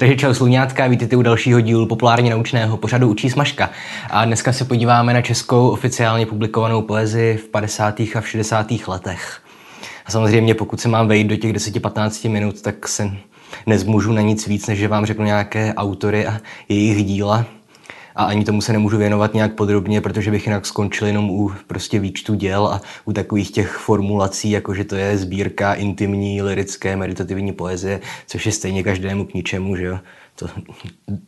Takže čau sluňátka, vítejte u dalšího dílu populárně naučného pořadu Učí smažka. A dneska se podíváme na českou oficiálně publikovanou poezii v 50. a v 60. letech. A samozřejmě pokud se mám vejít do těch 10-15 minut, tak se nezmůžu na nic víc, než že vám řeknu nějaké autory a jejich díla a ani tomu se nemůžu věnovat nějak podrobně, protože bych jinak skončil jenom u prostě výčtu děl a u takových těch formulací, jako že to je sbírka intimní, lirické, meditativní poezie, což je stejně každému k ničemu, že jo. To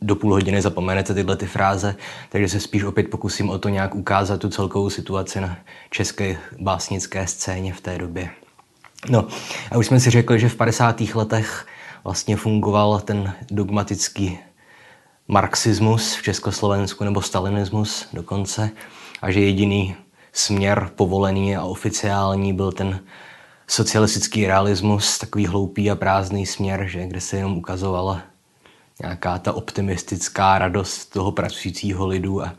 do půl hodiny zapomenete tyhle ty fráze, takže se spíš opět pokusím o to nějak ukázat tu celkovou situaci na české básnické scéně v té době. No a už jsme si řekli, že v 50. letech vlastně fungoval ten dogmatický marxismus v Československu nebo stalinismus dokonce a že jediný směr povolený a oficiální byl ten socialistický realismus, takový hloupý a prázdný směr, že kde se jenom ukazovala nějaká ta optimistická radost toho pracujícího lidu a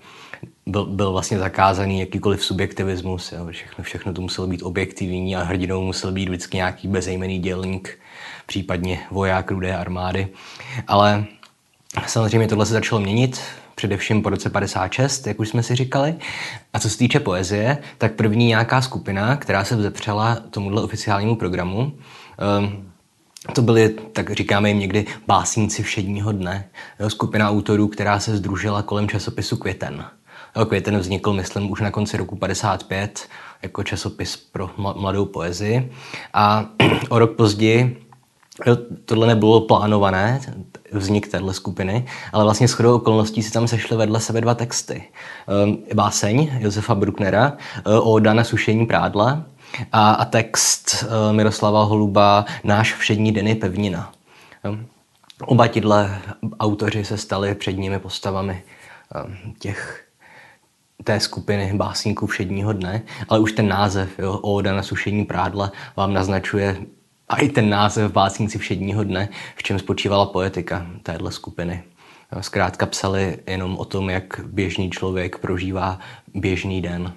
byl, byl vlastně zakázaný jakýkoliv subjektivismus. Jo. Všechno, všechno to muselo být objektivní a hrdinou musel být vždycky nějaký bezejmený dělník, případně voják rudé armády. Ale Samozřejmě tohle se začalo měnit, především po roce 56, jak už jsme si říkali. A co se týče poezie, tak první nějaká skupina, která se vzepřela tomuhle oficiálnímu programu, um, to byly, tak říkáme jim někdy, básníci všedního dne. Jo, skupina autorů, která se združila kolem časopisu Květen. Jo, Květen vznikl, myslím, už na konci roku 55 jako časopis pro mladou poezii. A o rok později tohle nebylo plánované, vznik téhle skupiny, ale vlastně shodou okolností si tam sešly vedle sebe dva texty. Um, báseň Josefa Brucknera, uh, Oda na sušení prádla a, text uh, Miroslava Holuba Náš všední den je pevnina. Um, oba tihle autoři se stali předními postavami um, těch té skupiny básníků všedního dne, ale už ten název, jo, Oda na sušení prádla, vám naznačuje a i ten název Básníci všedního dne, v čem spočívala poetika téhle skupiny. Zkrátka psali jenom o tom, jak běžný člověk prožívá běžný den.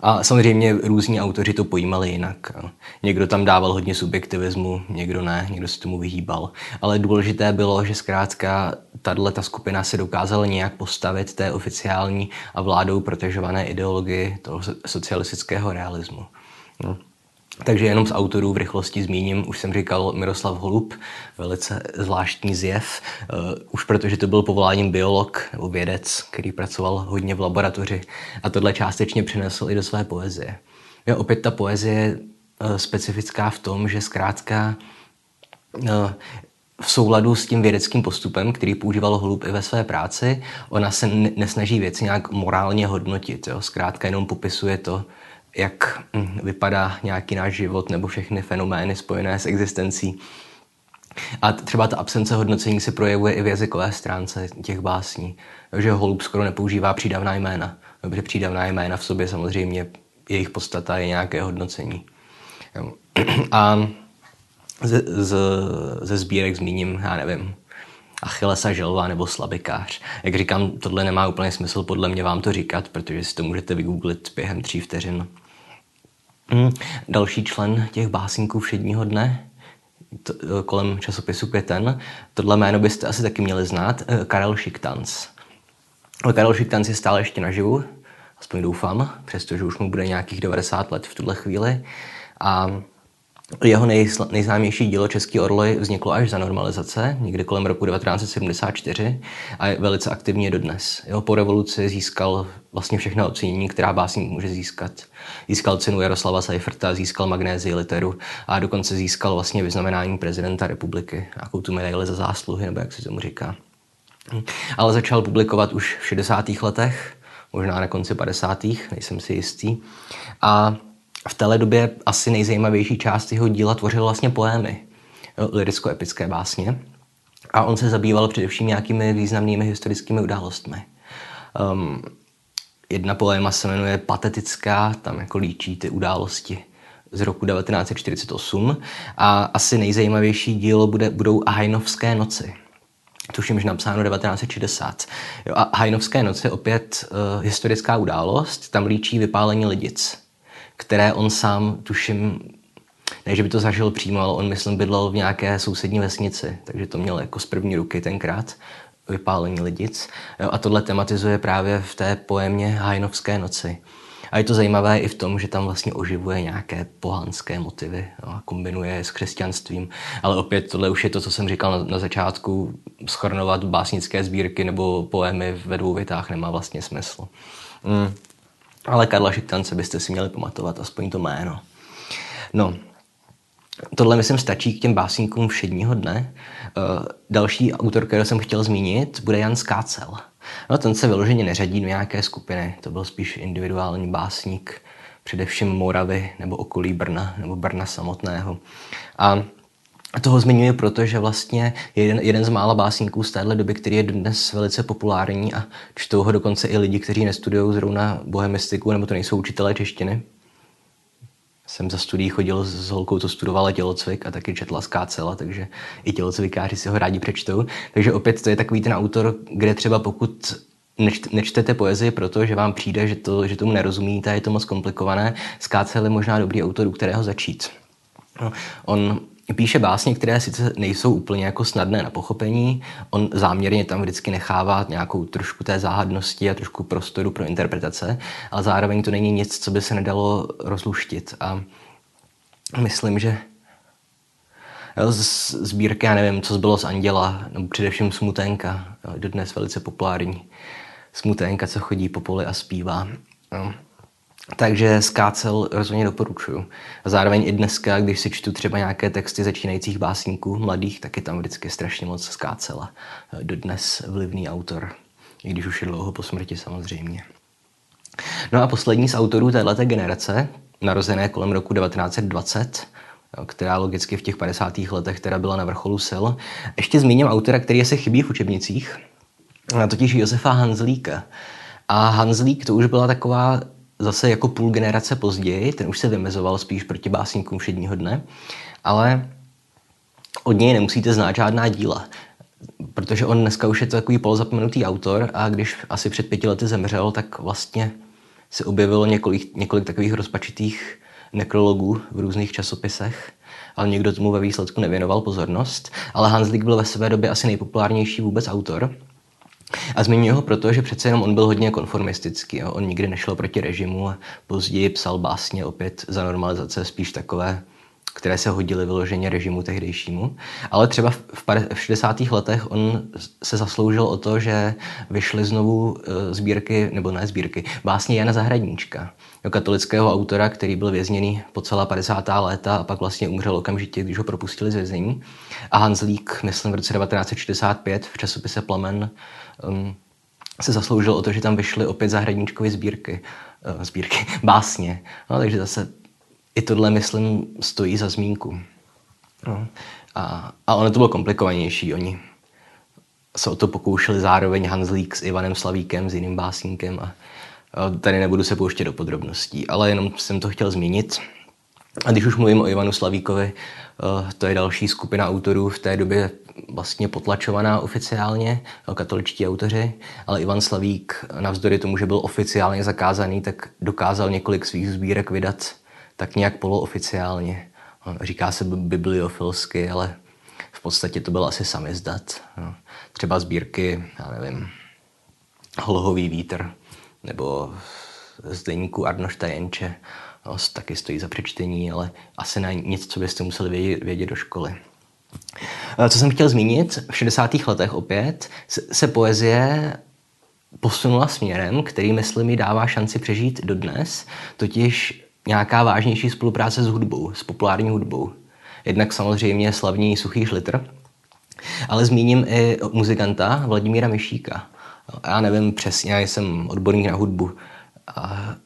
A samozřejmě různí autoři to pojímali jinak. Někdo tam dával hodně subjektivismu, někdo ne, někdo se tomu vyhýbal. Ale důležité bylo, že zkrátka tahle ta skupina se dokázala nějak postavit té oficiální a vládou protežované ideologii toho socialistického realismu. No. Takže jenom z autorů v rychlosti zmíním, už jsem říkal Miroslav Holub, velice zvláštní zjev, uh, už protože to byl povoláním biolog nebo vědec, který pracoval hodně v laboratoři a tohle částečně přinesl i do své poezie. Je opět ta poezie je uh, specifická v tom, že zkrátka uh, v souladu s tím vědeckým postupem, který používal Holub i ve své práci, ona se nesnaží věci nějak morálně hodnotit. Jo? Zkrátka jenom popisuje to, jak hm, vypadá nějaký náš život nebo všechny fenomény spojené s existencí. A třeba ta absence hodnocení se projevuje i v jazykové stránce těch básní, že Holub skoro nepoužívá přídavná jména, protože přídavná jména v sobě samozřejmě jejich podstata je nějaké hodnocení. A ze, z, ze sbírek zmíním, já nevím, Achillesa želva nebo slabikář. Jak říkám, tohle nemá úplně smysl podle mě vám to říkat, protože si to můžete vygooglit během tří vteřin. Mm, další člen těch básníků všedního dne, to, e, kolem časopisu Květen, tohle jméno byste asi taky měli znát, e, Karel Šiktanc. Karel Šiktanc je stále ještě naživu, aspoň doufám, přestože už mu bude nějakých 90 let v tuhle chvíli. A jeho nejznámější dílo Český orly vzniklo až za normalizace, někdy kolem roku 1974 a je velice aktivní dodnes. Jeho po revoluci získal vlastně všechna ocenění, která básník může získat. Získal cenu Jaroslava Seiferta, získal magnézii literu a dokonce získal vlastně vyznamenání prezidenta republiky, nějakou tu medaili za zásluhy, nebo jak se tomu říká. Ale začal publikovat už v 60. letech, možná na konci 50. nejsem si jistý. A v téhle době asi nejzajímavější část jeho díla tvořil vlastně poémy, liricko-epické básně. A on se zabýval především nějakými významnými historickými událostmi. Um, jedna poéma se jmenuje Patetická, tam jako líčí ty události z roku 1948 a asi nejzajímavější dílo bude, budou Hajnovské noci. Tuším, že napsáno 1960. Jo, a Hajnovské noci opět uh, historická událost, tam líčí vypálení lidic které on sám, tuším, Ne, že by to zažil přímo, ale on, myslím, bydlel v nějaké sousední vesnici, takže to měl jako z první ruky tenkrát vypálení lidic. A tohle tematizuje právě v té poemě Hajnovské noci. A je to zajímavé i v tom, že tam vlastně oživuje nějaké pohanské motivy no, a kombinuje je s křesťanstvím. Ale opět tohle už je to, co jsem říkal na, na začátku, schrnovat básnické sbírky nebo poemy ve dvou větách nemá vlastně smysl. Mm. Ale Karla Šiktance byste si měli pamatovat, aspoň to jméno. No, Tohle, myslím, stačí k těm básníkům všedního dne. Uh, další autor, který jsem chtěl zmínit, bude Jan Skácel. No, ten se vyloženě neřadí do nějaké skupiny, to byl spíš individuální básník, především Moravy nebo okolí Brna nebo Brna samotného. A toho zmiňuji proto, že vlastně je jeden, jeden z mála básníků z téhle doby, který je dnes velice populární a čtou ho dokonce i lidi, kteří nestudují zrovna bohemistiku nebo to nejsou učitelé češtiny. Jsem za studií chodil s holkou, co studovala tělocvik a taky četla skácela, takže i tělocvikáři si ho rádi přečtou. Takže opět to je takový ten autor, kde třeba pokud nečtete poezii proto, že vám přijde, že, to, že tomu nerozumíte, je to moc komplikované, skácel je možná dobrý autor, u kterého začít. No, on píše básně, které sice nejsou úplně jako snadné na pochopení, on záměrně tam vždycky nechává nějakou trošku té záhadnosti a trošku prostoru pro interpretace, ale zároveň to není nic, co by se nedalo rozluštit. A myslím, že z sbírky, já nevím, co zbylo z Anděla, nebo především Smuténka, dodnes velice populární. Smuténka, co chodí po poli a zpívá. No. Takže skácel rozhodně doporučuju. Zároveň i dneska, když si čtu třeba nějaké texty začínajících básníků, mladých, tak je tam vždycky strašně moc skácela. Dodnes vlivný autor, i když už je dlouho po smrti samozřejmě. No a poslední z autorů této generace, narozené kolem roku 1920, která logicky v těch 50. letech teda byla na vrcholu sil. Ještě zmíním autora, který se chybí v učebnicích, totiž Josefa Hanzlíka. A Hanzlík to už byla taková zase jako půl generace později, ten už se vymezoval spíš proti básníkům všedního dne, ale od něj nemusíte znát žádná díla, protože on dneska už je to takový polozapomenutý autor a když asi před pěti lety zemřel, tak vlastně se objevilo několik, několik takových rozpačitých nekrologů v různých časopisech, ale někdo tomu ve výsledku nevěnoval pozornost. Ale Hanslík byl ve své době asi nejpopulárnější vůbec autor. A zmiňuji ho proto, že přece jenom on byl hodně konformistický. Jo. On nikdy nešel proti režimu a později psal básně opět za normalizace, spíš takové, které se hodily vyloženě režimu tehdejšímu. Ale třeba v, v 60. letech on se zasloužil o to, že vyšly znovu e, sbírky, nebo ne sbírky, básně Jana Zahradníčka, jo, katolického autora, který byl vězněný po celá 50. léta a pak vlastně umřel okamžitě, když ho propustili z vězení. A Hanslík, myslím v roce 1965 v časopise Plamen se zasloužil o to, že tam vyšly opět zahradníčkové sbírky, uh, sbírky, básně. No, takže zase i tohle, myslím, stojí za zmínku. No. A, a ono to bylo komplikovanější. Oni se o to pokoušeli zároveň Hanslík s Ivanem Slavíkem, s jiným básníkem a, a tady nebudu se pouštět do podrobností, ale jenom jsem to chtěl zmínit. A když už mluvím o Ivanu Slavíkovi, uh, to je další skupina autorů v té době vlastně potlačovaná oficiálně, katoličtí autoři, ale Ivan Slavík navzdory tomu, že byl oficiálně zakázaný, tak dokázal několik svých sbírek vydat tak nějak polooficiálně. Říká se bibliofilsky, ale v podstatě to byl asi samizdat. Třeba sbírky, já nevím, Hlohový vítr nebo z deníku Arnošta Jenče, no, taky stojí za přečtení, ale asi na nic, co byste museli vědět, vědět do školy. Eh, co jsem chtěl zmínit, v 60. letech opět se poezie posunula směrem, který, myslím, mi dává šanci přežít dodnes, totiž nějaká vážnější spolupráce s hudbou, s populární hudbou. Jednak samozřejmě slavní Suchý šlitr, ale zmíním i muzikanta Vladimíra Myšíka. Já nevím přesně, já jsem odborník na hudbu,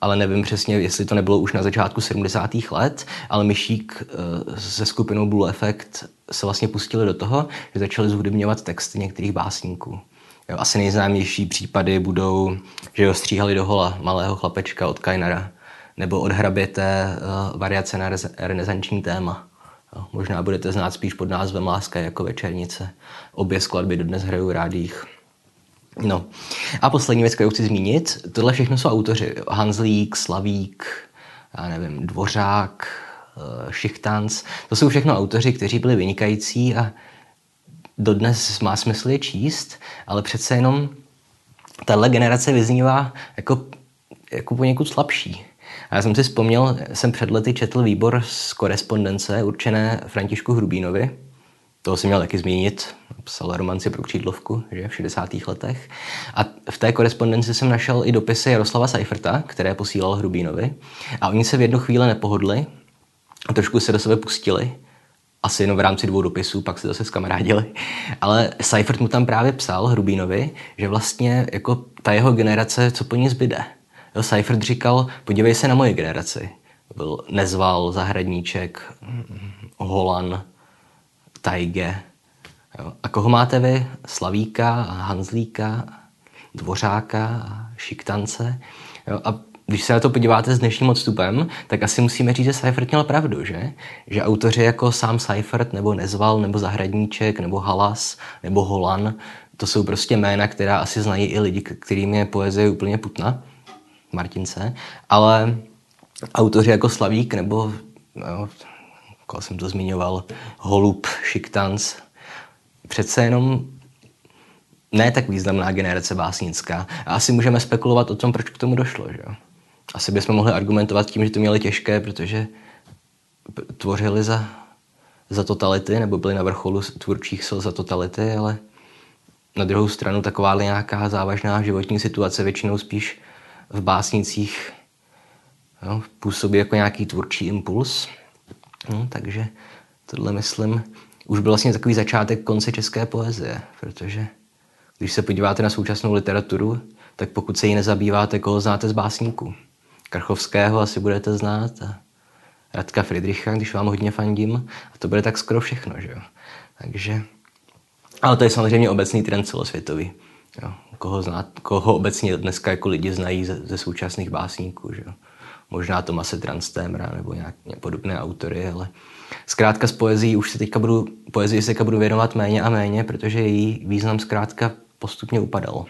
ale nevím přesně, jestli to nebylo už na začátku 70. let, ale Myšík eh, se skupinou Blue Effect se vlastně pustili do toho, že začali zhudebňovat texty některých básníků. Jo, asi nejznámější případy budou, že ho stříhali do hola malého chlapečka od Kainara, nebo od hraběte uh, variace na renesanční téma. Jo, možná budete znát spíš pod názvem Láska jako večernice. Obě skladby dodnes hrajou rádích. No. A poslední věc, kterou chci zmínit, tohle všechno jsou autoři. Hanzlík, Slavík, já nevím, Dvořák, Šichtans. To jsou všechno autoři, kteří byli vynikající a dodnes má smysl je číst, ale přece jenom tahle generace vyznívá jako, jako poněkud slabší. A já jsem si vzpomněl, jsem před lety četl výbor z korespondence určené Františku Hrubínovi, toho jsem měl taky zmínit, psal romanci pro křídlovku že, v 60. letech. A v té korespondenci jsem našel i dopisy Jaroslava Seiferta, které posílal Hrubínovi. A oni se v jednu chvíli nepohodli a trošku se do sebe pustili. Asi jenom v rámci dvou dopisů, pak se zase zkamarádili. Ale Seifert mu tam právě psal Hrubínovi, že vlastně jako ta jeho generace, co po ní zbyde. Jo, Seifert říkal, podívej se na moje generaci. Byl Nezval, Zahradníček, Holan, Tajge. Jo. A koho máte vy? Slavíka, Hanzlíka, Dvořáka, Šiktance. Jo. A když se na to podíváte s dnešním odstupem, tak asi musíme říct, že Seifert měl pravdu, že? Že autoři jako sám Seifert, nebo Nezval, nebo Zahradníček, nebo Halas, nebo Holan, to jsou prostě jména, která asi znají i lidi, kterým je poezie úplně putna, Martince, ale autoři jako Slavík nebo jo, jsem to zmiňoval, Holub, Šiktans, přece jenom ne tak významná generace básnická. A asi můžeme spekulovat o tom, proč k tomu došlo. Že? Asi bychom mohli argumentovat tím, že to měli těžké, protože tvořili za, za totality, nebo byli na vrcholu tvůrčích sil za totality, ale na druhou stranu taková nějaká závažná životní situace většinou spíš v básnicích jo, působí jako nějaký tvůrčí impuls. No, takže tohle, myslím, už byl vlastně takový začátek konce české poezie, protože když se podíváte na současnou literaturu, tak pokud se jí nezabýváte, koho znáte z básníků. Krchovského asi budete znát a Radka Friedricha, když vám hodně fandím. A to bude tak skoro všechno, že jo. Takže, ale to je samozřejmě obecný trend celosvětový. Jo. Koho, znát, koho obecně dneska jako lidi znají ze, ze současných básníků, že jo možná Tomase Transtémra nebo nějak podobné autory, ale zkrátka z poezí už se teďka budu, poezii se teďka budu věnovat méně a méně, protože její význam zkrátka postupně upadal.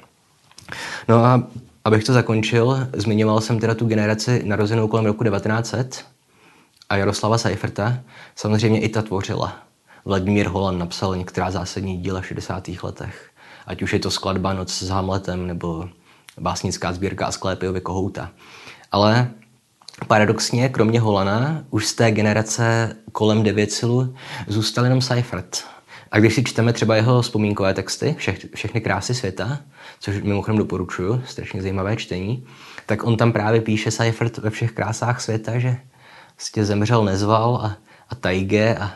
No a abych to zakončil, zmiňoval jsem teda tu generaci narozenou kolem roku 1900 a Jaroslava Seiferta. Samozřejmě i ta tvořila. Vladimír Holan napsal některá zásadní díla v 60. letech. Ať už je to skladba Noc s Hamletem nebo básnická sbírka Asklepiovi Kohouta. Ale Paradoxně, kromě Holana, už z té generace kolem Devěcilu zůstal jenom Seifert. A když si čteme třeba jeho vzpomínkové texty, vše, všechny krásy světa, což mimochodem doporučuju, strašně zajímavé čtení, tak on tam právě píše Seifert ve všech krásách světa, že vlastně zemřel Nezval a, a Tajge a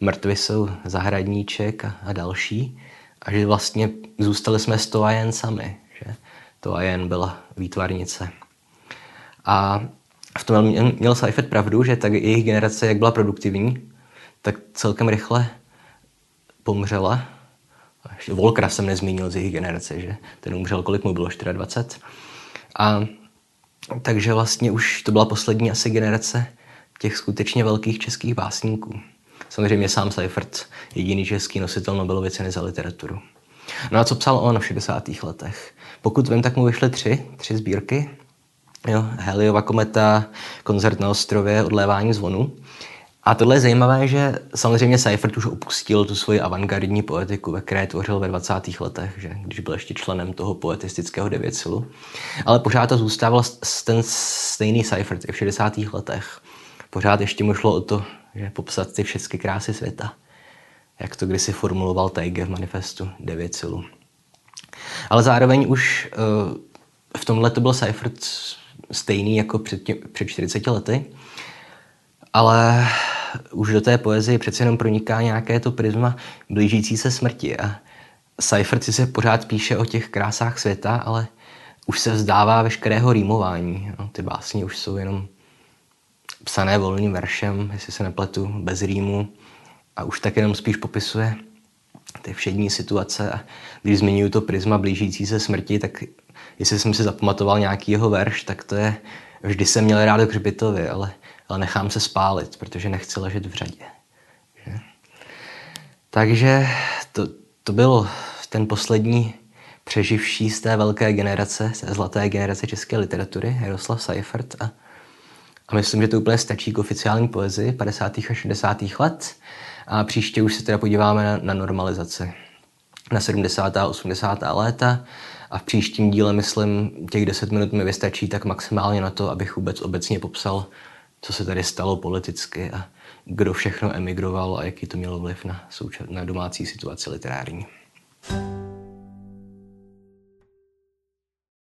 mrtví jsou Zahradníček a, a další. A že vlastně zůstali jsme s Toajen sami, že Toajen byla výtvarnice. A v tom měl, měl Seifert pravdu, že tak jejich generace, jak byla produktivní, tak celkem rychle pomřela. Ještě Volkra jsem nezmínil z jejich generace, že ten umřel, kolik mu bylo, 24. A takže vlastně už to byla poslední asi generace těch skutečně velkých českých básníků. Samozřejmě sám Seifert, jediný český nositel Nobelovy ceny za literaturu. No a co psal on v 60. letech? Pokud vím, tak mu vyšly tři, tři sbírky. Jo, Heliova kometa, koncert na ostrově, odlévání zvonu. A tohle je zajímavé, že samozřejmě Seifert už opustil tu svoji avantgardní poetiku, ve které tvořil ve 20. letech, že, když byl ještě členem toho poetistického devětsilu. Ale pořád to zůstával ten stejný Seifert i v 60. letech. Pořád ještě mu šlo o to, že popsat ty všechny krásy světa, jak to kdysi formuloval Teige v manifestu devětsilu. Ale zároveň už uh, v tomhle to byl Seifert stejný jako před, tě, před 40 lety, ale už do té poezie přece jenom proniká nějaké to prisma blížící se smrti a Seifert si se pořád píše o těch krásách světa, ale už se vzdává veškerého rýmování. No, ty básně už jsou jenom psané volným veršem, jestli se nepletu, bez rýmu a už tak jenom spíš popisuje ty všední situace a když zmiňuji to prisma blížící se smrti, tak jestli jsem si zapamatoval nějaký jeho verš, tak to je vždy jsem měl rád k hřbitovi, ale, ale nechám se spálit, protože nechci ležet v řadě. Že? Takže to, to byl ten poslední přeživší z té velké generace, z té zlaté generace české literatury, Jaroslav Seifert. A, A myslím, že to úplně stačí k oficiální poezii 50. a 60. let. A příště už se teda podíváme na, na normalizaci na 70. a 80. léta a v příštím díle, myslím, těch 10 minut mi vystačí tak maximálně na to, abych vůbec obecně popsal, co se tady stalo politicky a kdo všechno emigroval a jaký to mělo vliv na, souča- na domácí situaci literární.